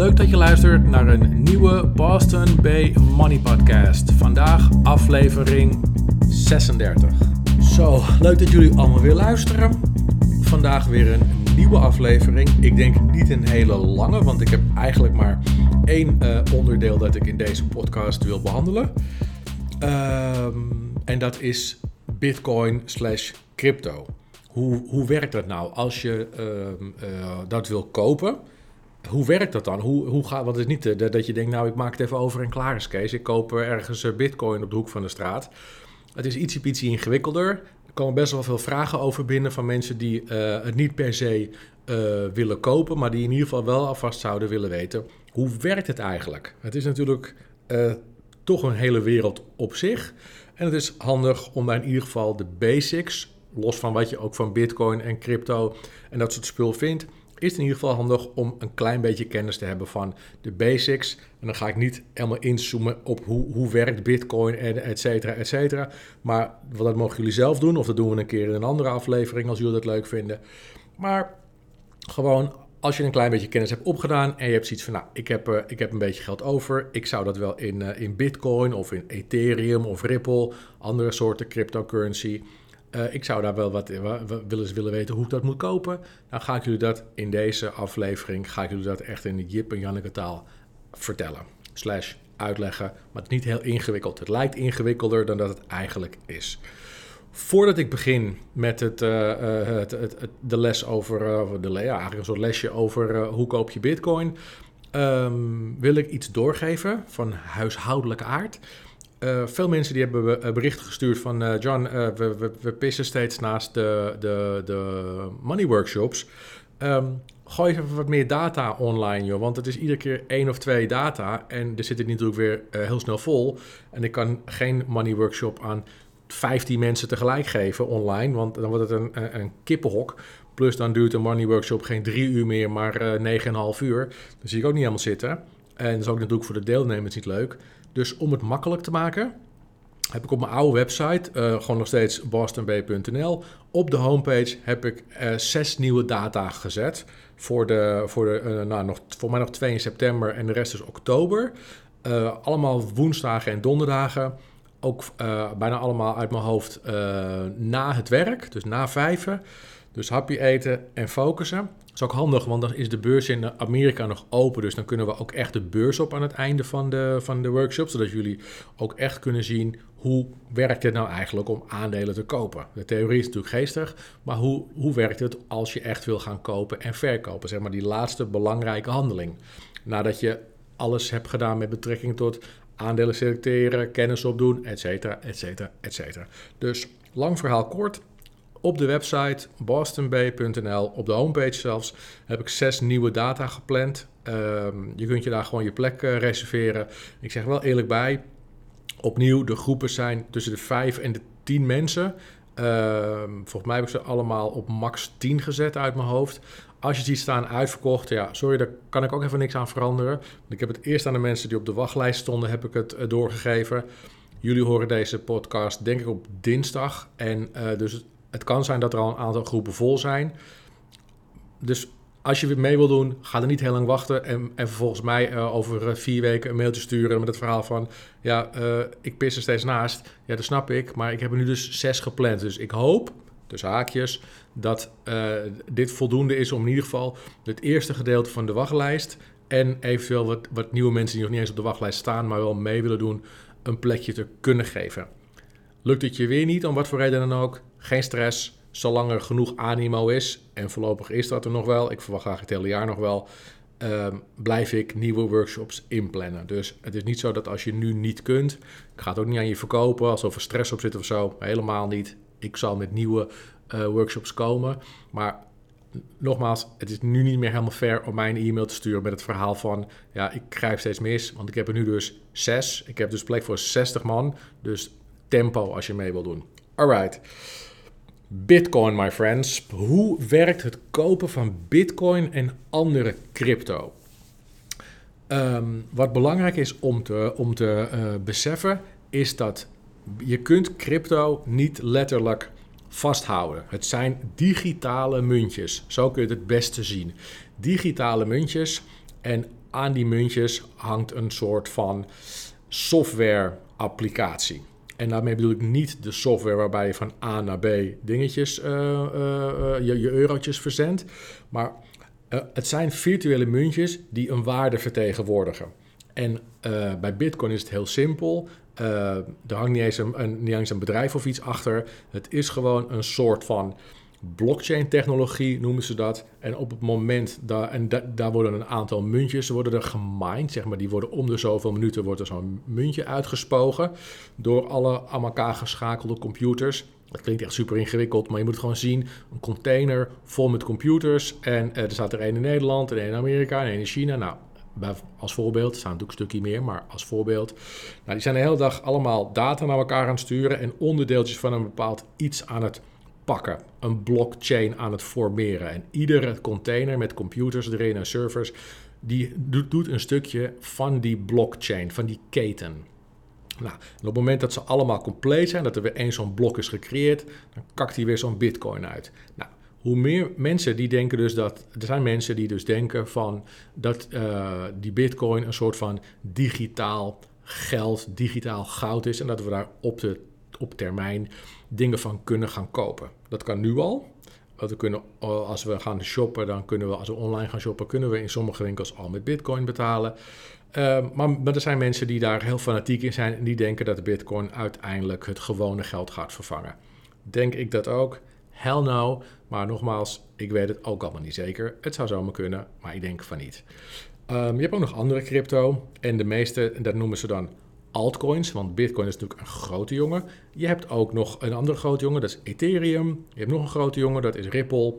Leuk dat je luistert naar een nieuwe Boston Bay Money Podcast. Vandaag aflevering 36. Zo, leuk dat jullie allemaal weer luisteren. Vandaag weer een nieuwe aflevering. Ik denk niet een hele lange, want ik heb eigenlijk maar één uh, onderdeel dat ik in deze podcast wil behandelen. Um, en dat is Bitcoin slash crypto. Hoe, hoe werkt dat nou als je uh, uh, dat wil kopen? Hoe werkt dat dan? Hoe, hoe gaat, het is niet uh, dat je denkt, nou ik maak het even over en klaar is Kees. Ik koop ergens bitcoin op de hoek van de straat. Het is ietsje ietsje ingewikkelder. Er komen best wel veel vragen over binnen van mensen die het niet per se willen kopen, maar die in ieder geval wel alvast zouden willen weten. Hoe werkt het eigenlijk? Het is natuurlijk toch een hele wereld op zich. En het is handig om in ieder geval de basics, los van wat je ook van Bitcoin en crypto en dat soort spul vindt, is het in ieder geval handig om een klein beetje kennis te hebben van de basics. En dan ga ik niet helemaal inzoomen op hoe, hoe werkt Bitcoin en et cetera, et cetera. Maar dat mogen jullie zelf doen, of dat doen we een keer in een andere aflevering als jullie dat leuk vinden. Maar gewoon als je een klein beetje kennis hebt opgedaan en je hebt zoiets van, nou, ik heb, uh, ik heb een beetje geld over, ik zou dat wel in, uh, in Bitcoin of in Ethereum of Ripple, andere soorten cryptocurrency, uh, ik zou daar wel wat willen, willen weten hoe ik dat moet kopen. Dan ga ik jullie dat in deze aflevering, ga ik jullie dat echt in de Jip en Janneke taal vertellen. Slash uitleggen, maar het is niet heel ingewikkeld. Het lijkt ingewikkelder dan dat het eigenlijk is. Voordat ik begin met het, uh, het, het, de les over, de, ja, eigenlijk een soort lesje over hoe koop je bitcoin, um, wil ik iets doorgeven van huishoudelijke aard. Veel mensen die hebben berichten gestuurd van John, we, we, pissen steeds naast de, de, de money workshops. Um, gooi even wat meer data online, joh. Want het is iedere keer één of twee data. En er zit het natuurlijk weer heel snel vol. En ik kan geen money workshop aan 15 mensen tegelijk geven online, want dan wordt het een, een, kippenhok. Plus dan duurt een money workshop geen drie uur meer, maar uh, 9,5 uur. Dan zie ik ook niet helemaal zitten. En dat is ook natuurlijk voor de deelnemers niet leuk. Dus om het makkelijk te maken, heb ik op mijn oude website, uh, gewoon nog steeds bostonb.nl, op de homepage heb ik uh, zes nieuwe data gezet. Voor, de, voor, de, uh, nou, nog, voor mij nog 2 in september en de rest is oktober. allemaal woensdagen en donderdagen ook bijna allemaal uit mijn hoofd na het werk, dus na vijven. Dus hapje eten en focussen. Dat is ook handig, want dan is de beurs in Amerika nog open. Dus dan kunnen we ook echt de beurs op aan het einde van de, van de workshop. Zodat jullie ook echt kunnen zien hoe werkt het nou eigenlijk om aandelen te kopen. De theorie is natuurlijk geestig, maar hoe, hoe werkt het als je echt wil gaan kopen en verkopen? Zeg maar die laatste belangrijke handeling. Nadat je alles hebt gedaan met betrekking tot aandelen selecteren, kennis opdoen, et cetera, et cetera, et cetera. Dus lang verhaal kort. Op de website bostonbay.nl, op de homepage zelfs, heb ik zes nieuwe data gepland. Um, je kunt je daar gewoon je plek uh, reserveren. Ik zeg wel eerlijk bij, opnieuw, de groepen zijn tussen de vijf en de tien mensen. Uh, volgens mij heb ik ze allemaal op max 10 gezet uit mijn hoofd. Als je ziet staan uitverkocht, ja, sorry, daar kan ik ook even niks aan veranderen. Ik heb het eerst aan de mensen die op de wachtlijst stonden, heb ik het uh, doorgegeven. Jullie horen deze podcast denk ik op dinsdag. En uh, dus het kan zijn dat er al een aantal groepen vol zijn. Dus als je weer mee wil doen, ga er niet heel lang wachten. En, en vervolgens mij uh, over vier weken een mailtje sturen met het verhaal van... Ja, ik pis er steeds naast. Ja, dat snap ik. Maar ik heb er nu dus zes gepland. Dus ik hoop dus haakjes, dat dit voldoende is om in ieder geval het eerste gedeelte van de wachtlijst en eventueel wat, wat nieuwe mensen die nog niet eens op de wachtlijst staan, maar wel mee willen doen, een plekje te kunnen geven. Lukt het je weer niet, om wat voor reden dan ook, geen stress, zolang er genoeg animo is, en voorlopig is dat er nog wel, ik verwacht graag het hele jaar nog wel, uh, blijf ik nieuwe workshops inplannen. Dus het is niet zo dat als je nu niet kunt, ik ga het ook niet aan je verkopen alsof er stress op zit of zo, helemaal niet ik zal met nieuwe uh, workshops komen. Maar nogmaals, het is nu niet meer helemaal fair om mij een e-mail te sturen met het verhaal van... ja, ik grijp steeds mis, want ik heb er nu dus zes. Ik heb dus plek voor 60 man, dus tempo als je mee wil doen. Alright. Bitcoin, my friends. Hoe werkt het kopen van Bitcoin en andere crypto? Um, wat belangrijk is om te, om te uh, beseffen, is dat je kunt crypto niet letterlijk vasthouden. Het zijn digitale muntjes. Zo kun je het het beste zien. Digitale muntjes. En aan die muntjes hangt een soort van software-applicatie. En daarmee bedoel ik niet de software waarbij je van A naar B dingetjes, uh, uh, je, je eurotjes verzendt. Maar het zijn virtuele muntjes die een waarde vertegenwoordigen. En bij Bitcoin is het heel simpel. er hangt niet eens een, niet eens een bedrijf of iets achter. Het is gewoon een soort van blockchain-technologie noemen ze dat. En op het moment, daar, en daar worden een aantal muntjes worden er gemined, zeg maar, die worden om de zoveel minuten wordt er zo'n muntje uitgespogen door alle aan elkaar geschakelde computers. Dat klinkt echt super ingewikkeld, maar je moet gewoon zien: een container vol met computers. En eh, er staat er één in Nederland, en één in Amerika, en één in China. Nou, als voorbeeld, er staan natuurlijk een stukje meer, maar als voorbeeld. Nou, die zijn de hele dag allemaal data naar elkaar aan het sturen en onderdeeltjes van een bepaald iets aan het pakken, een blockchain aan het formeren. En iedere container met computers erin en servers, die doet een stukje van die blockchain, van die keten. Nou, op het moment dat ze allemaal compleet zijn, dat er weer één zo'n blok is gecreëerd, dan kakt hij weer zo'n bitcoin uit. Nou, hoe meer mensen die denken dus dat, er zijn mensen die dus denken van dat uh, die bitcoin een soort van digitaal geld, digitaal goud is en dat we daar op de op termijn dingen van kunnen gaan kopen. Dat kan nu al. We kunnen, als we gaan shoppen, dan kunnen we, als we online gaan shoppen, kunnen we in sommige winkels al met bitcoin betalen. Uh, maar, er zijn mensen die daar heel fanatiek in zijn en die denken dat de bitcoin uiteindelijk het gewone geld gaat vervangen. Denk ik dat ook? Hell no. Maar nogmaals, ik weet het ook allemaal niet zeker. Het zou zomaar kunnen, maar ik denk van niet. Um, je hebt ook nog andere crypto. En de meeste, dat noemen ze dan altcoins, want Bitcoin is natuurlijk een grote jongen. Je hebt ook nog een andere grote jongen, dat is Ethereum. Je hebt nog een grote jongen, dat is Ripple.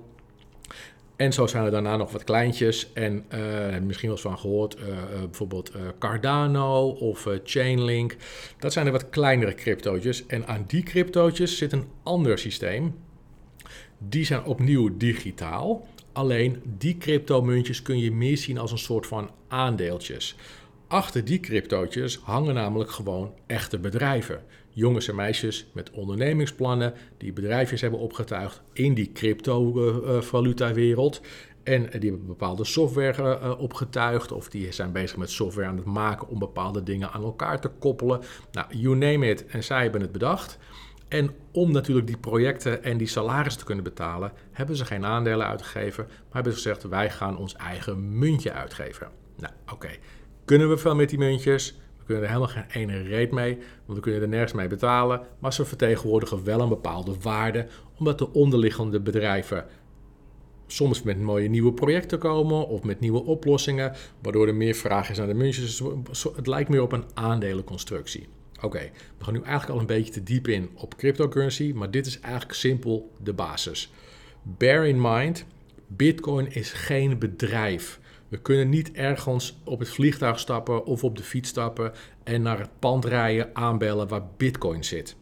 En zo zijn er daarna nog wat kleintjes. En uh, misschien wel eens van gehoord, uh, bijvoorbeeld Cardano of Chainlink. Dat zijn er wat kleinere cryptootjes. En aan die cryptootjes zit een ander systeem. Die zijn opnieuw digitaal. Alleen die cryptomuntjes kun je meer zien als een soort van aandeeltjes. Achter die cryptootjes hangen namelijk gewoon echte bedrijven. Jongens en meisjes met ondernemingsplannen die bedrijfjes hebben opgetuigd in die cryptovaluta-wereld. En die hebben bepaalde software uh, opgetuigd of die zijn bezig met software aan het maken om bepaalde dingen aan elkaar te koppelen. Nou, you name it. En zij hebben het bedacht. En om natuurlijk die projecten en die salarissen te kunnen betalen, hebben ze geen aandelen uitgegeven, maar hebben ze gezegd: wij gaan ons eigen muntje uitgeven. Nou, oké. Kunnen we veel met die muntjes? We kunnen er helemaal geen ene reet mee, want we kunnen er nergens mee betalen. Maar ze vertegenwoordigen wel een bepaalde waarde, omdat de onderliggende bedrijven soms met mooie nieuwe projecten komen of met nieuwe oplossingen, waardoor er meer vraag is naar de muntjes. Dus het lijkt meer op een aandelenconstructie. Oké, we gaan nu eigenlijk al een beetje te diep in op cryptocurrency, maar dit is eigenlijk simpel de basis. Bear in mind, Bitcoin is geen bedrijf. We kunnen niet ergens op het vliegtuig stappen of op de fiets stappen en naar het pand rijden aanbellen waar Bitcoin zit.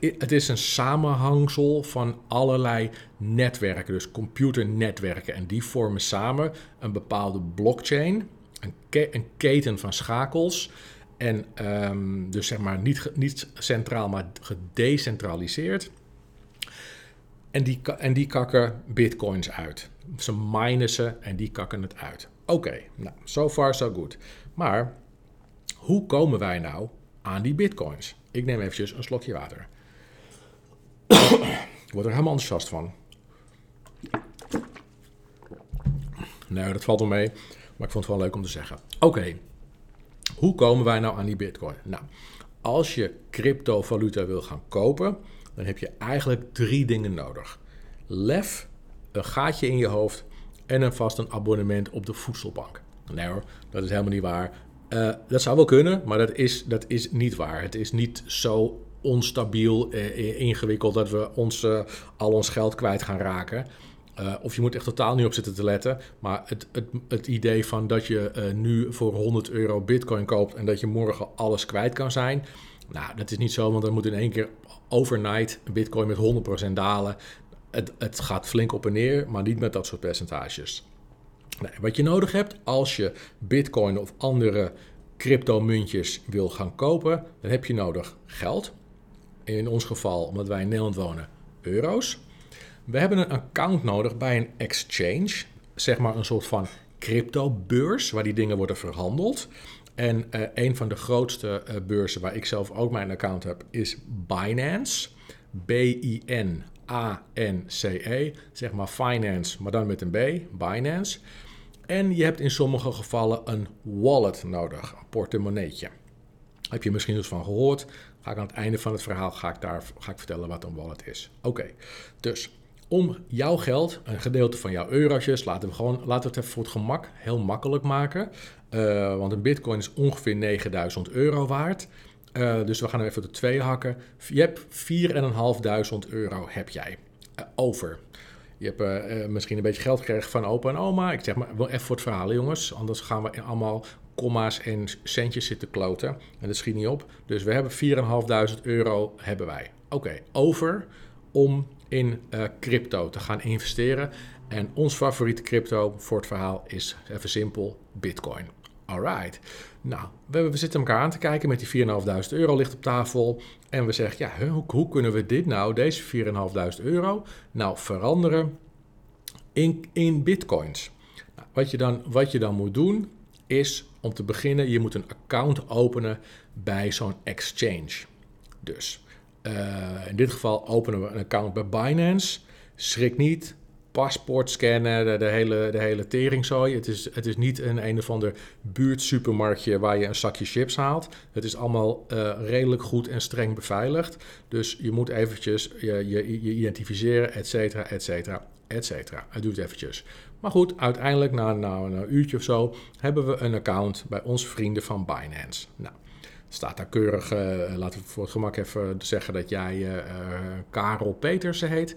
Het is een samenhangsel van allerlei netwerken, dus computernetwerken. En die vormen samen een bepaalde blockchain, een, keten van schakels. En um, dus zeg maar niet, niet centraal, maar gedecentraliseerd. En die, en die kakken bitcoins uit. Ze minen ze en die kakken het uit. Oké, nou, so far so good. Maar hoe komen wij nou aan die bitcoins? Ik neem eventjes een slokje water. ik word er helemaal enthousiast van. Nou, dat valt wel mee, maar ik vond het wel leuk om te zeggen. Oké, hoe komen wij nou aan die bitcoin? Nou, als je cryptovaluta wil gaan kopen, dan heb je eigenlijk drie dingen nodig. Lef, een gaatje in je hoofd en een vast een abonnement op de voedselbank. Nee hoor, dat is helemaal niet waar. Uh, dat zou wel kunnen, maar dat is, dat is niet waar. Het is niet zo onstabiel, uh, ingewikkeld dat we ons, uh, al ons geld kwijt gaan raken. of je moet echt totaal niet op zitten te letten. Maar het, het, het idee van dat je nu voor 100 euro bitcoin koopt en dat je morgen alles kwijt kan zijn. Nou, dat is niet zo, want dan moet in één keer overnight bitcoin met 100% dalen. Het, het gaat flink op en neer, maar niet met dat soort percentages. Wat je nodig hebt als je bitcoin of andere cryptomuntjes wil gaan kopen, dan heb je nodig geld. In ons geval, omdat wij in Nederland wonen, euro's. We hebben een account nodig bij een exchange, zeg maar een soort van cryptobeurs waar die dingen worden verhandeld. En uh, een van de grootste uh, beurzen waar ik zelf ook mijn account heb is Binance. B-I-N-A-N-C-E. Zeg maar finance, maar dan met een B. Binance. En je hebt in sommige gevallen een wallet nodig, een portemonneetje. Heb je misschien eens van gehoord? Ga ik aan het einde van het verhaal ga ik daar ga ik vertellen wat een wallet is. Oké, dus om jouw geld, een gedeelte van jouw eurotjes, laten we, gewoon, laten we het even voor het gemak heel makkelijk maken. Uh, want een bitcoin is ongeveer 9000 euro waard. Uh, dus we gaan hem even de twee hakken. Je hebt 4.500 euro heb jij uh, over. Je hebt misschien een beetje geld gekregen van opa en oma. Ik zeg maar, wel even voor het verhaal, jongens. Anders gaan we allemaal komma's en centjes zitten kloten. En dat schiet niet op. Dus we hebben 4.500 euro hebben wij. Oké, over om in crypto te gaan investeren. En ons favoriete crypto voor het verhaal is even simpel Bitcoin. Alright. Nou, we, zitten elkaar aan te kijken met die 4.500 euro ligt op tafel. En we zeggen, ja, hoe, hoe kunnen we dit nou, deze 4.500 euro, nou veranderen in, in bitcoins? Nou, wat, je dan, wat je dan moet doen, is om te beginnen, je moet een account openen bij zo'n exchange. Dus uh, in dit geval openen we een account bij Binance. Schrik niet, paspoort scannen, de, hele, de hele teringzooi. Het is, het is niet een een of ander buurtsupermarktje waar je een zakje chips haalt. Het is allemaal uh, redelijk goed en streng beveiligd. Dus je moet eventjes je, je, je identificeren, et cetera, et cetera, et cetera. Het duurt eventjes. Maar goed, uiteindelijk na, na, een uurtje of zo hebben we een account bij onze vrienden van Binance. Nou, staat daar keurig, uh, laten we voor het gemak even zeggen dat jij uh, Karel Petersen heet.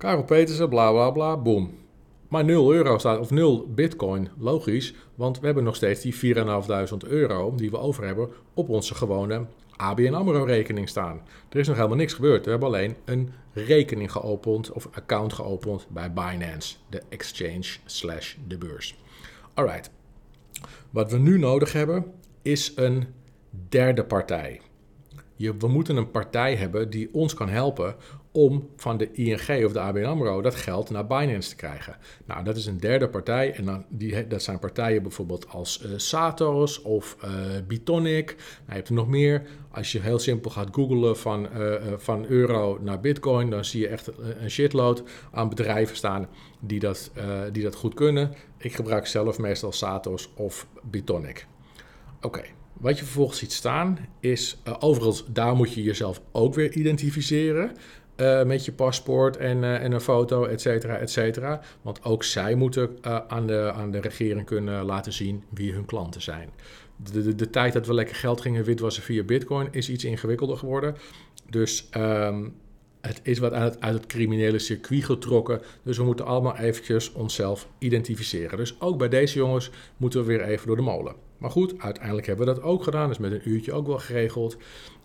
Karel Petersen, bla bla bla, boom. Maar 0 euro staat, of 0 bitcoin, logisch, want we hebben nog steeds die 4.500 euro die we over hebben op onze gewone ABN AMRO rekening staan. Er is nog helemaal niks gebeurd. We hebben alleen een rekening geopend of account geopend bij Binance, de exchange slash de beurs. Alright. Wat we nu nodig hebben is een derde partij. Je, we moeten een partij hebben die ons kan helpen om van de ING of de ABN AMRO dat geld naar Binance te krijgen. Nou, dat is een derde partij en dan, die, dat zijn partijen bijvoorbeeld als uh, Satos of uh, Bitonic. Nou, je hebt er nog meer. Als je heel simpel gaat googlen van, uh, van euro naar bitcoin, dan zie je echt een shitload aan bedrijven staan die dat, die dat goed kunnen. Ik gebruik zelf meestal Satos of Bitonic. Oké. Wat je vervolgens ziet staan is, uh, overigens, daar moet je jezelf ook weer identificeren. Uh, met je paspoort en, uh, en een foto, et cetera, et cetera. Want ook zij moeten aan, de, aan de regering kunnen laten zien wie hun klanten zijn. De, de, de, tijd dat we lekker geld gingen witwassen via bitcoin is iets ingewikkelder geworden. Dus um, het is wat uit het, uit het criminele circuit getrokken. Dus we moeten allemaal eventjes onszelf identificeren. Dus ook bij deze jongens moeten we weer even door de molen. Maar goed, uiteindelijk hebben we dat ook gedaan. Dus met een uurtje ook wel geregeld.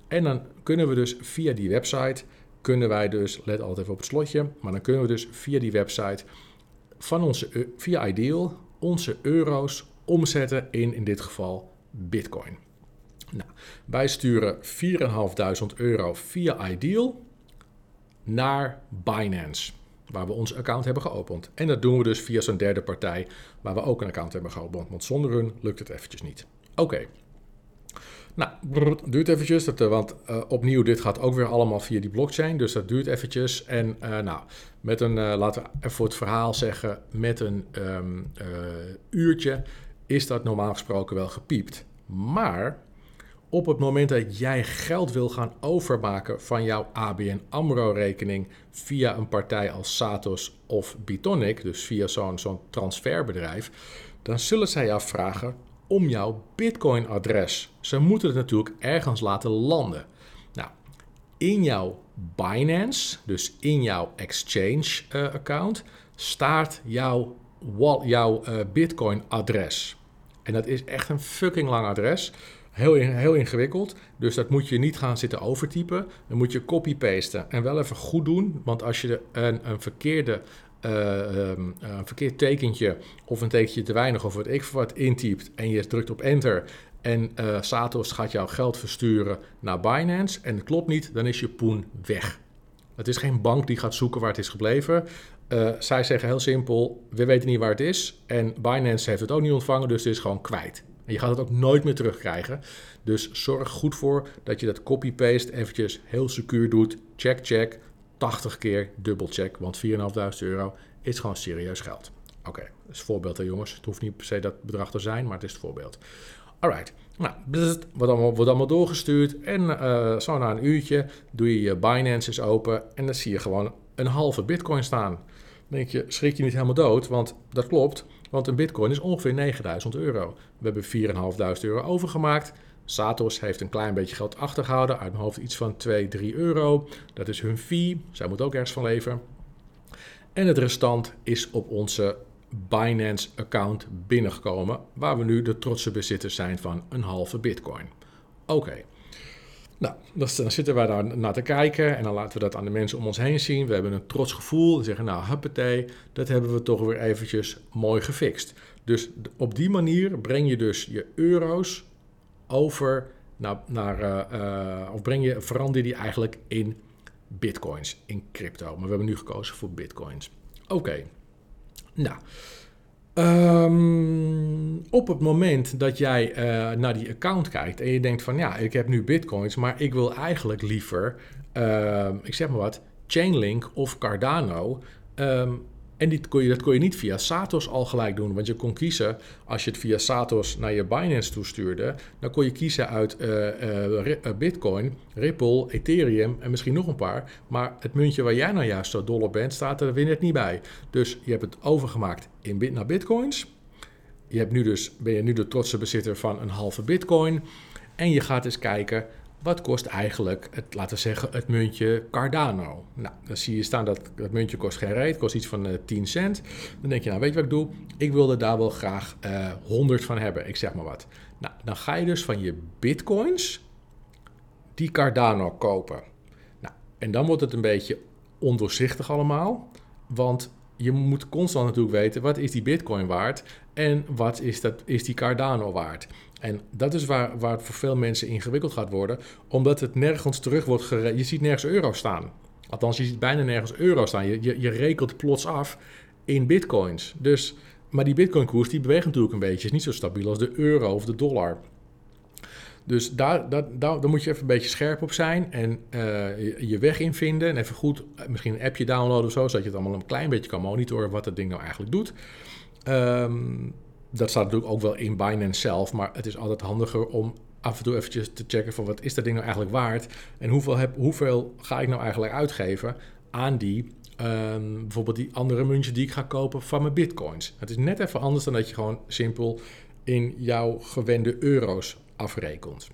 En dan kunnen we dus via die website, kunnen wij dus, let altijd even op het slotje, maar dan kunnen we dus via die website van onze, via Ideal, onze euro's omzetten in, in dit geval, Bitcoin. Nou, wij sturen 4.500 euro via Ideal naar Binance, waar we ons account hebben geopend. En dat doen we dus via zo'n derde partij, waar we ook een account hebben geopend. Want zonder hun lukt het eventjes niet. Oké. Nou, duurt eventjes, dat, eh, want uh, opnieuw, dit gaat ook weer allemaal via die blockchain, dus dat duurt eventjes. En uh, nou, met een, laten we voor het verhaal zeggen, met een um, uurtje is dat normaal gesproken wel gepiept. Maar op het moment dat jij geld wil gaan overmaken van jouw ABN AMRO-rekening via een partij als Satos of Bitonic, dus via zo'n zo'n transferbedrijf, dan zullen zij jou vragen om jouw Bitcoin-adres. Ze moeten het natuurlijk ergens laten landen. Nou, in jouw Binance, dus in jouw exchange-account, uh, staat jouw, jouw uh, Bitcoin-adres. En dat is echt een fucking lang adres. Heel, heel ingewikkeld. Dus dat moet je niet gaan zitten overtypen. Dan moet je copy-pasten. En wel even goed doen. Want als je een, een verkeerde een verkeerd tekentje of een tekentje te weinig of wat ik wat intypt en je drukt op enter en uh, gaat jouw geld versturen naar Binance en het klopt niet, dan is je poen weg. Het is geen bank die gaat zoeken waar het is gebleven. Uh, zij zeggen heel simpel, we weten niet waar het is. En Binance heeft het ook niet ontvangen, dus het is gewoon kwijt. En je gaat het ook nooit meer terugkrijgen. Dus zorg goed voor dat je dat copy-paste eventjes heel secuur doet. Check, check. 80 keer dubbelcheck, want 4.500 euro is gewoon serieus geld. Oké, dat is voorbeeld hè jongens. Het hoeft niet per se dat bedrag te zijn, maar het is het voorbeeld. Alright, nou, wordt allemaal, wordt allemaal doorgestuurd. En uh, zo na een uurtje doe je je Binance eens open en dan zie je gewoon een halve bitcoin staan. Dan denk je, schrik je niet helemaal dood, want dat klopt. Want een bitcoin is ongeveer 9000 euro. We hebben 4.500 euro overgemaakt. Satos heeft een klein beetje geld achtergehouden. Uit mijn hoofd iets van 2, 3 euro. Dat is hun fee. Zij moet ook ergens van leven. En het restant is op onze Binance-account binnengekomen, waar we nu de trotse bezitters zijn van een halve bitcoin. Oké. Nou, dan zitten wij daar naar te kijken en dan laten we dat aan de mensen om ons heen zien. We hebben een trots gevoel en zeggen, nou, huppatee, dat hebben we toch weer eventjes mooi gefixt. Dus op die manier breng je dus je euro's over naar, naar uh, of breng je, verander die eigenlijk in bitcoins, in crypto. Maar we hebben nu gekozen voor bitcoins. Oké. Nou, um, op het moment dat jij uh, naar die account kijkt en je denkt van ja, ik heb nu bitcoins, maar ik wil eigenlijk liever, uh, ik zeg maar wat, Chainlink of Cardano. Um, en je, dat kon je niet via Satos al gelijk doen. Want je kon kiezen, als je het via Satos naar je Binance toestuurde, dan kon je kiezen uit uh, uh, Bitcoin, Ripple, Ethereum en misschien nog een paar. Maar het muntje waar jij nou juist zo dol op bent, staat er weer net niet bij. Dus je hebt het overgemaakt in, naar Bitcoins. Je hebt nu dus, ben je nu de trotse bezitter van een halve Bitcoin. En je gaat eens kijken wat kost eigenlijk, het, laten we zeggen, het muntje Cardano? Nou, dan zie je staan dat het muntje kost geen reet, kost iets van uh, eh, 10 cent. Dan denk je, nou weet je wat ik doe? Ik wilde daar wel graag uh, eh, 100 van hebben, ik zeg maar wat. Nou, dan ga je dus van je bitcoins die Cardano kopen. Nou, en dan wordt het een beetje ondoorzichtig allemaal, want je moet constant natuurlijk weten, wat is die bitcoin waard en wat is, dat, is die Cardano waard? En dat is waar, waar het voor veel mensen ingewikkeld gaat worden, omdat het nergens terug wordt gerekend. Je ziet nergens euro staan. Althans, je ziet bijna nergens euro staan. Je, je, je rekent plots af in bitcoins. Dus, maar die bitcoin-koers die beweegt natuurlijk een beetje. is niet zo stabiel als de euro of de dollar. Dus daar, daar, daar, moet je even een beetje scherp op zijn en uh, je, weg in vinden. En even goed, misschien een appje downloaden of zo, zodat je het allemaal een klein beetje kan monitoren wat het ding nou eigenlijk doet. Um, dat staat natuurlijk ook wel in Binance zelf, maar het is altijd handiger om af en toe eventjes te checken van wat is dat ding nou eigenlijk waard en hoeveel, heb, hoeveel ga ik nou eigenlijk uitgeven aan die, um, bijvoorbeeld die andere muntjes die ik ga kopen van mijn bitcoins. Het is net even anders dan dat je gewoon simpel in jouw gewende euro's afrekent.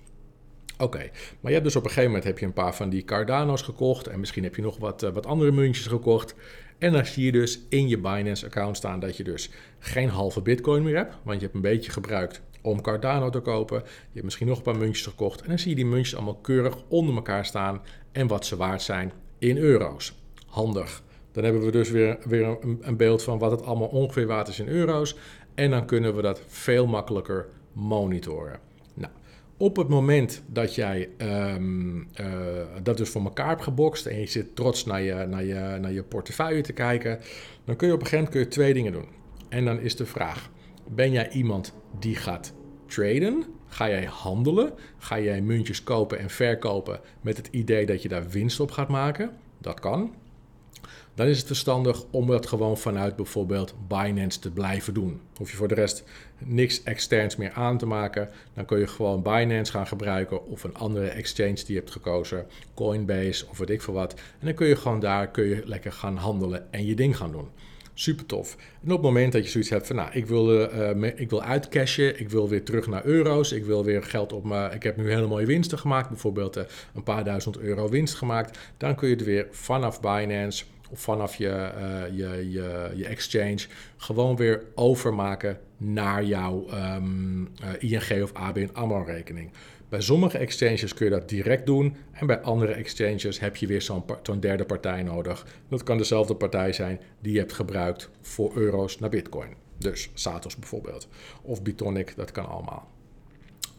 Oké, maar je hebt dus op een gegeven moment heb je een paar van die Cardano's gekocht en misschien heb je nog wat, uh, wat andere muntjes gekocht. En dan zie je dus in je Binance-account staan dat je dus geen halve bitcoin meer hebt, want je hebt een beetje gebruikt om Cardano te kopen. Je hebt misschien nog een paar muntjes gekocht en dan zie je die muntjes allemaal keurig onder elkaar staan en wat ze waard zijn in euro's. Handig. Dan hebben we dus weer, weer een, een beeld van wat het allemaal ongeveer waard is in euro's en dan kunnen we dat veel makkelijker monitoren. Op het moment dat jij um, uh, dat dus voor elkaar hebt gebokst en je zit trots naar je, naar, je, naar je portefeuille te kijken, dan kun je op een gegeven moment kun je twee dingen doen. En dan is de vraag: ben jij iemand die gaat traden? Ga jij handelen? Ga jij muntjes kopen en verkopen met het idee dat je daar winst op gaat maken? Dat kan dan is het verstandig om dat gewoon vanuit bijvoorbeeld Binance te blijven doen. Hoef je voor de rest niks externs meer aan te maken. Dan kun je gewoon Binance gaan gebruiken of een andere exchange die je hebt gekozen, Coinbase of weet ik veel wat. En dan kun je gewoon daar kun je lekker gaan handelen en je ding gaan doen. Super tof. En op het moment dat je zoiets hebt van, nou, ik wil, uh, ik wil uitcashen, ik wil weer terug naar euro's, ik wil weer geld op me, ik heb nu hele mooie winsten gemaakt, bijvoorbeeld uh, een paar duizend euro winst gemaakt, dan kun je het weer vanaf Binance vanaf je, uh, je, je, je exchange gewoon weer overmaken naar jouw um, uh, ING of ABN AMRO rekening. Bij sommige exchanges kun je dat direct doen en bij andere exchanges heb je weer zo'n zo'n derde partij nodig. Dat kan dezelfde partij zijn die je hebt gebruikt voor euro's naar bitcoin. Dus Satos bijvoorbeeld of Bitonic, dat kan allemaal.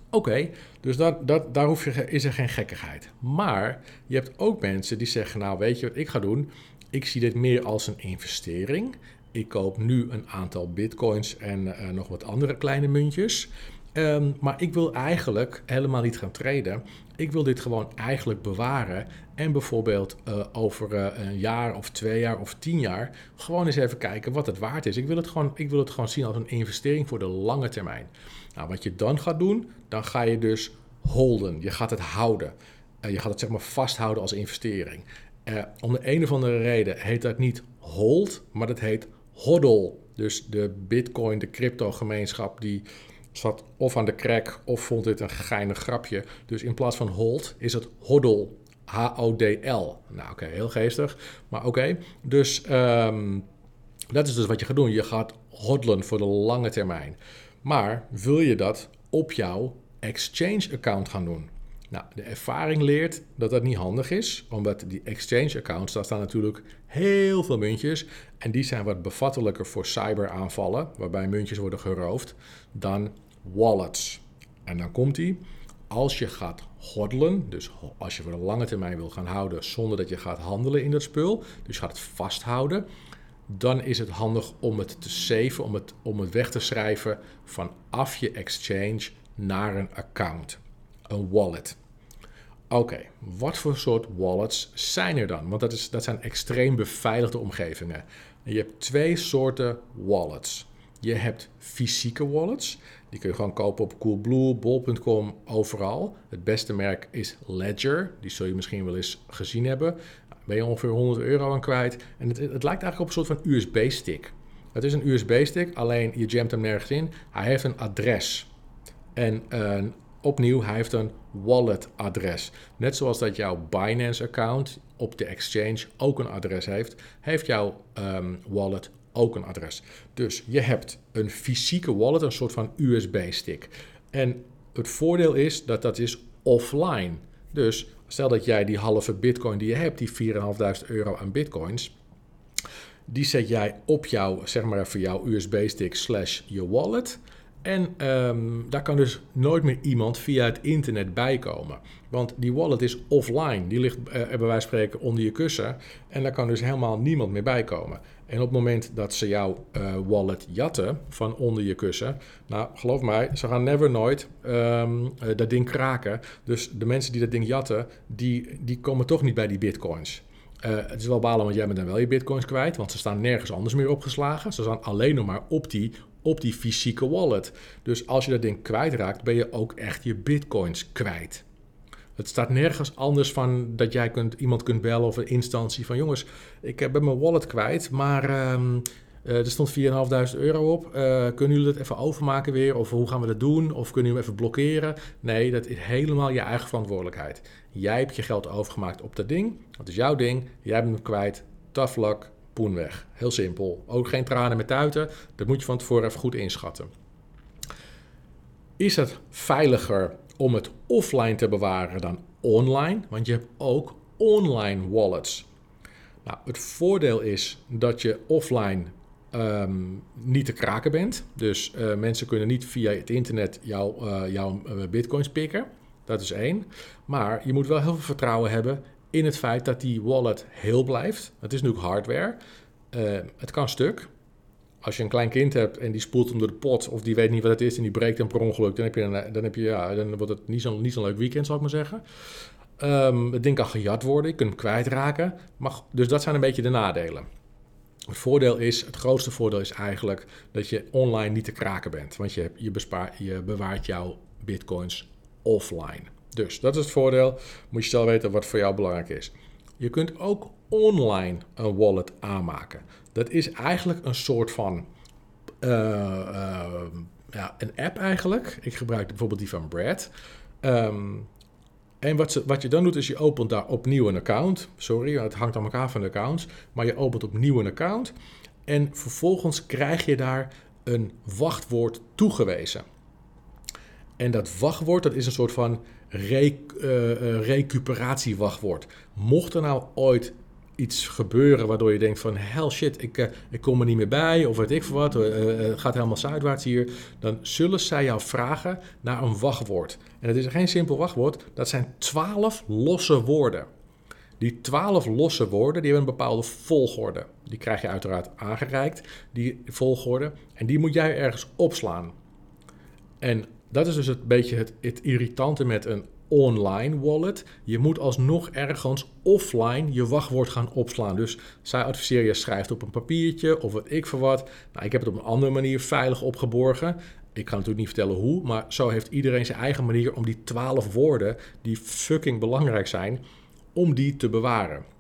Oké, dus dat, dat, daar hoef je, is er geen gekkigheid. Maar je hebt ook mensen die zeggen, nou weet je wat ik ga doen? Ik zie dit meer als een investering. Ik koop nu een aantal bitcoins en uh, nog wat andere kleine muntjes. Um, maar ik wil eigenlijk helemaal niet gaan traden. Ik wil dit gewoon eigenlijk bewaren. En bijvoorbeeld uh, over uh, een jaar of twee jaar of tien jaar gewoon eens even kijken wat het waard is. Ik wil het gewoon, ik wil het gewoon zien als een investering voor de lange termijn. Nou, wat je dan gaat doen, dan ga je dus holden. Je gaat het houden. Uh, je gaat het zeg maar vasthouden als investering. Om de een of andere reden heet dat niet hold, maar dat heet hodl. Dus de bitcoin, de crypto gemeenschap die zat of aan de crack of vond dit een geinig grapje. Dus in plaats van hold is het hodl. H-O-D-L. Nou, oké, heel geestig. Maar oké, dus um, dat is dus wat je gaat doen. Je gaat hodlen voor de lange termijn. Maar wil je dat op jouw exchange-account gaan doen? Nou, de ervaring leert dat dat niet handig is, omdat die exchange-accounts, daar staan natuurlijk heel veel muntjes. En die zijn wat bevattelijker voor cyberaanvallen, waarbij muntjes worden geroofd, dan wallets. En dan komt die. Als je gaat hodlen, dus als je voor de lange termijn wil gaan houden zonder dat je gaat handelen in dat spul, dus gaat het vasthouden, dan is het handig om het te saven, om het, om het weg te schrijven vanaf je exchange naar een account, een wallet. Oké, wat voor soort wallets zijn er dan? Want dat, is, dat zijn extreem beveiligde omgevingen. je hebt twee soorten wallets. Je hebt fysieke wallets. Die kun je gewoon kopen op Coolblue, Bol.com, overal. Het beste merk is Ledger. Die zul je misschien wel eens gezien hebben. Ben je ongeveer 100 euro aan kwijt. En het, het lijkt eigenlijk op een soort van USB-stick. Het is een USB-stick, alleen je jamt hem nergens in. Hij heeft een adres. En uh, opnieuw, hij heeft een wallet-adres. Net zoals dat jouw Binance-account op de exchange ook een adres heeft, heeft jouw um, wallet ook een adres. Dus je hebt een fysieke wallet, een soort van USB-stick. En het voordeel is dat dat is offline. Dus stel dat jij die halve bitcoin die je hebt, die 4.500 euro aan bitcoins, die zet jij op jouw, zeg maar even jouw USB-stick slash je wallet. En um, daar kan dus nooit meer iemand via het internet bijkomen. Want die wallet is offline. Die ligt uh, bij wijze van spreken onder je kussen. En daar kan dus helemaal niemand meer bijkomen. En op het moment dat ze jouw uh, wallet jatten van onder je kussen. Nou, geloof mij, ze gaan never nooit um, uh, dat ding kraken. Dus de mensen die dat ding jatten, die, die komen toch niet bij die bitcoins. Het is wel balen, want jij bent dan wel je bitcoins kwijt, want ze staan nergens anders meer opgeslagen. Ze staan alleen nog maar op die op die fysieke wallet. Dus als je dat ding kwijtraakt, ben je ook echt je bitcoins kwijt. Het staat nergens anders van dat jij kunt, iemand kunt bellen of een instantie van jongens, ik ben mijn wallet kwijt, maar uh, er stond 4.500 euro op. Uh, kunnen jullie dat even overmaken weer? Of hoe gaan we dat doen? Of kunnen jullie hem even blokkeren? Nee, dat is helemaal je eigen verantwoordelijkheid. Jij hebt je geld overgemaakt op dat ding. Dat is jouw ding. Jij bent hem kwijt. Tough luck poen weg. Heel simpel. Ook geen tranen met tuiten. Dat moet je van tevoren even goed inschatten. Is het veiliger om het offline te bewaren dan online? Want je hebt ook online wallets. Nou, het voordeel is dat je offline um, niet te kraken bent. Dus uh, mensen kunnen niet via het internet jouw, uh, jouw uh, bitcoins pikken. Dat is één. Maar je moet wel heel veel vertrouwen hebben in het feit dat die wallet heel blijft. Het is nu hardware. Uh, het kan stuk. Als je een klein kind hebt en die spoelt door de pot, of die weet niet wat het is en die breekt hem per ongeluk, dan, heb je dan, heb je, ja, dan wordt het niet zo'n niet zo leuk weekend, zal ik maar zeggen. Um, het ding kan gejat worden, je kunt hem kwijtraken. Maar, dus dat zijn een beetje de nadelen. Het voordeel is, het grootste voordeel is eigenlijk dat je online niet te kraken bent. Want je, je, bespaart, je bewaart jouw bitcoins offline. Dus dat is het voordeel. Moet je zelf weten wat voor jou belangrijk is. Je kunt ook online een wallet aanmaken. Dat is eigenlijk een soort van uh, uh, ja, een app eigenlijk. Ik gebruik bijvoorbeeld die van Brad. Um, en wat, wat, je dan doet is je opent daar opnieuw een account. Sorry, het hangt aan elkaar van de accounts. Maar je opent opnieuw een account. En vervolgens krijg je daar een wachtwoord toegewezen. En dat wachtwoord, dat is een soort van re, uh, recuperatiewachtwoord. Mocht er nou ooit iets gebeuren waardoor je denkt van hell shit, ik, uh, ik kom er niet meer bij of weet ik veel wat, het gaat helemaal zuidwaarts hier, dan zullen zij jou vragen naar een wachtwoord. En het is geen simpel wachtwoord, dat zijn twaalf losse woorden. Die twaalf losse woorden die hebben een bepaalde volgorde. Die krijg je uiteraard aangereikt, die volgorde. En die moet jij ergens opslaan. En dat is dus een beetje het, irritante met een online wallet. Je moet alsnog ergens offline je wachtwoord gaan opslaan. Dus zij adviseren je schrijft op een papiertje of wat ik voor wat. Nou, ik heb het op een andere manier veilig opgeborgen. Ik kan natuurlijk niet vertellen hoe, maar zo heeft iedereen zijn eigen manier om die twaalf woorden, die fucking belangrijk zijn, om die te bewaren.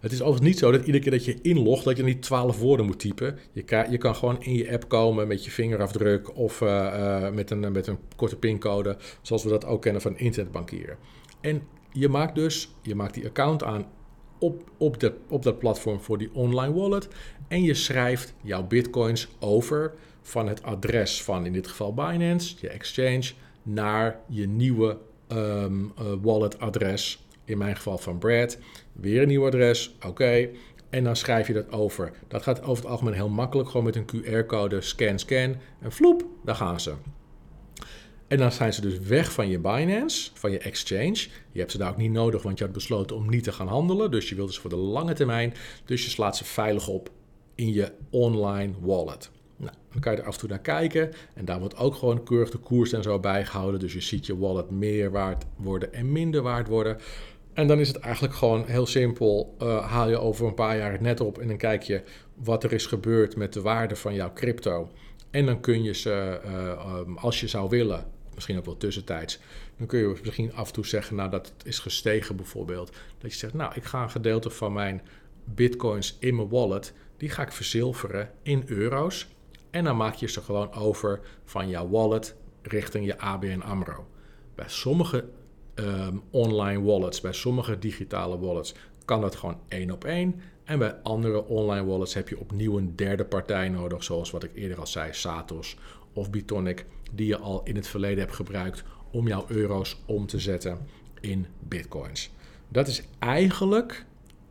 Het is overigens niet zo dat iedere keer dat je inlogt, dat je niet twaalf woorden moet typen. Je kan, je kan gewoon in je app komen met je vingerafdruk of uh, uh, met, een, met een korte pincode, zoals we dat ook kennen van internetbankieren. En je maakt dus, je maakt die account aan op, op, de, op dat platform voor die online wallet en je schrijft jouw bitcoins over van het adres van in dit geval Binance, je exchange, naar je nieuwe um, uh, wallet adres in mijn geval van Brad. Weer een nieuw adres, oké. En dan schrijf je dat over. Dat gaat over het algemeen heel makkelijk, gewoon met een QR-code, scan, scan. En vloep, daar gaan ze. En dan zijn ze dus weg van je Binance, van je exchange. Je hebt ze daar ook niet nodig, want je had besloten om niet te gaan handelen. Dus je wilt ze voor de lange termijn. Dus je slaat ze veilig op in je online wallet. Nou, dan kan je er af en toe naar kijken. En daar wordt ook gewoon keurig de koers en zo bijgehouden. Dus je ziet je wallet meer waard worden en minder waard worden. En dan is het eigenlijk gewoon heel simpel. Uh, haal je over een paar jaar het net op en dan kijk je wat er is gebeurd met de waarde van jouw crypto. En dan kun je ze, uh, als je zou willen, misschien ook wel tussentijds, dan kun je misschien af en toe zeggen, nou dat het is gestegen bijvoorbeeld. Dat je zegt, nou ik ga een gedeelte van mijn bitcoins in mijn wallet, die ga ik verzilveren in euro's. En dan maak je ze gewoon over van jouw wallet richting je ABN AMRO. Bij sommige um, online wallets, bij sommige digitale wallets kan dat gewoon één op één. En bij andere online wallets heb je opnieuw een derde partij nodig, zoals wat ik eerder al zei, Satos of Bitonic, die je al in het verleden hebt gebruikt om jouw euro's om te zetten in bitcoins. Dat is eigenlijk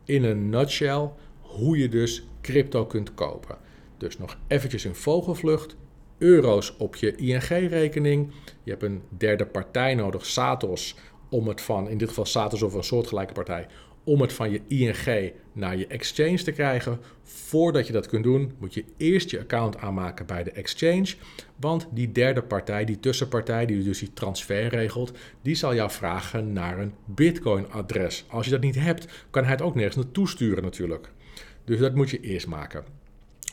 in een nutshell hoe je dus crypto kunt kopen. Dus nog eventjes in vogelvlucht. Euro's op je ING-rekening. Je hebt een derde partij nodig, Satos, om het van, in dit geval Satos of een soortgelijke partij, om het van je ING naar je exchange te krijgen. Voordat je dat kunt doen, moet je eerst je account aanmaken bij de exchange. Want die derde partij, die tussenpartij, die dus die transfer regelt, die zal jou vragen naar een Bitcoin-adres. Als je dat niet hebt, kan hij het ook nergens naartoe sturen natuurlijk. Dus dat moet je eerst maken.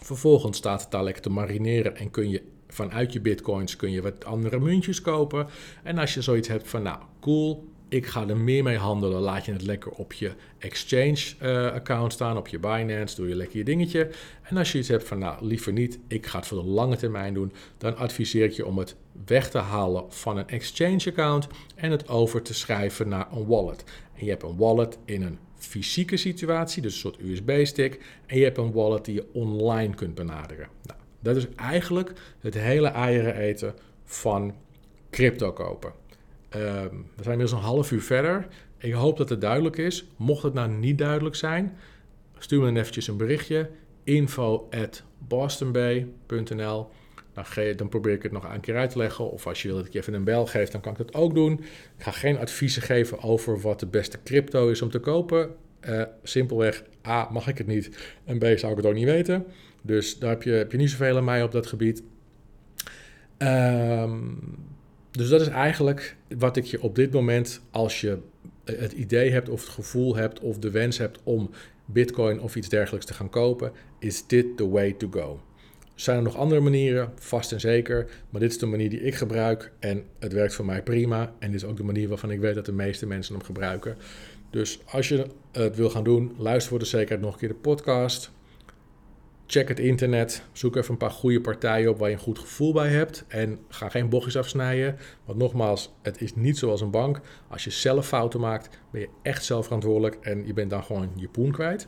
Vervolgens staat het daar lekker te marineren en kun je vanuit je bitcoins kun je wat andere muntjes kopen. En als je zoiets hebt van, nou, cool, ik ga er meer mee handelen, laat je het lekker op je exchange uh, account staan, op je Binance, doe je lekker je dingetje. En als je iets hebt van, nou, liever niet, ik ga het voor de lange termijn doen, dan adviseer ik je om het weg te halen van een exchange account en het over te schrijven naar een wallet. En je hebt een wallet in een fysieke situatie, dus een soort USB-stick, en je hebt een wallet die je online kunt benaderen. Nou, dat is eigenlijk het hele eieren eten van crypto kopen. Ehm, we zijn inmiddels een half uur verder. Ik hoop dat het duidelijk is. Mocht het nou niet duidelijk zijn, stuur me dan eventjes een berichtje. info dan, dan, probeer ik het nog een keer uit te leggen. Of als je wil dat ik even een bel geef, dan kan ik dat ook doen. Ik ga geen adviezen geven over wat de beste crypto is om te kopen. Uh, simpelweg, A, mag ik het niet. En B, zou ik het ook niet weten. Dus daar heb je, heb je niet zoveel aan mij op dat gebied. Um, dus dat is eigenlijk wat ik je op dit moment, als je het idee hebt of het gevoel hebt of de wens hebt om Bitcoin of iets dergelijks te gaan kopen, is dit the way to go. Zijn er nog andere manieren? Vast en zeker. Maar dit is de manier die ik gebruik en het werkt voor mij prima. En dit is ook de manier waarvan ik weet dat de meeste mensen hem gebruiken. Dus als je het wil gaan doen, luister voor de zekerheid nog een keer de podcast. Check het internet. Zoek even een paar goede partijen op waar je een goed gevoel bij hebt. En ga geen bochtjes afsnijden. Want nogmaals, het is niet zoals een bank. Als je zelf fouten maakt, ben je echt zelf verantwoordelijk. En je bent dan gewoon je poen kwijt.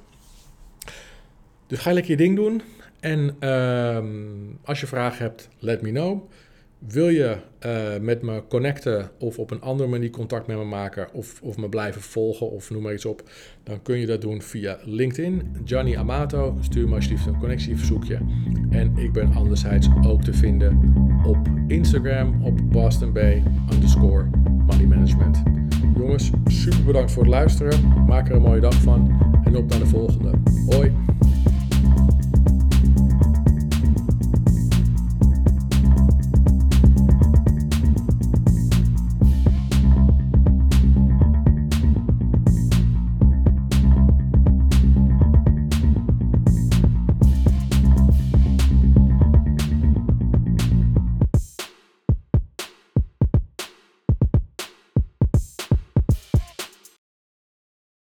Dus ga lekker je ding doen. En uh, als je vragen hebt, let me know. Wil je uh, met me connecten of op een andere manier contact met me maken of, of me blijven volgen of noem maar iets op, dan kun je dat doen via LinkedIn. Gianni Amato, stuur me alsjeblieft een connectieverzoekje. En ik ben anderzijds ook te vinden op Instagram op Boston Bay underscore money management. Jongens, super bedankt voor het luisteren. Maak er een mooie dag van en op naar de volgende.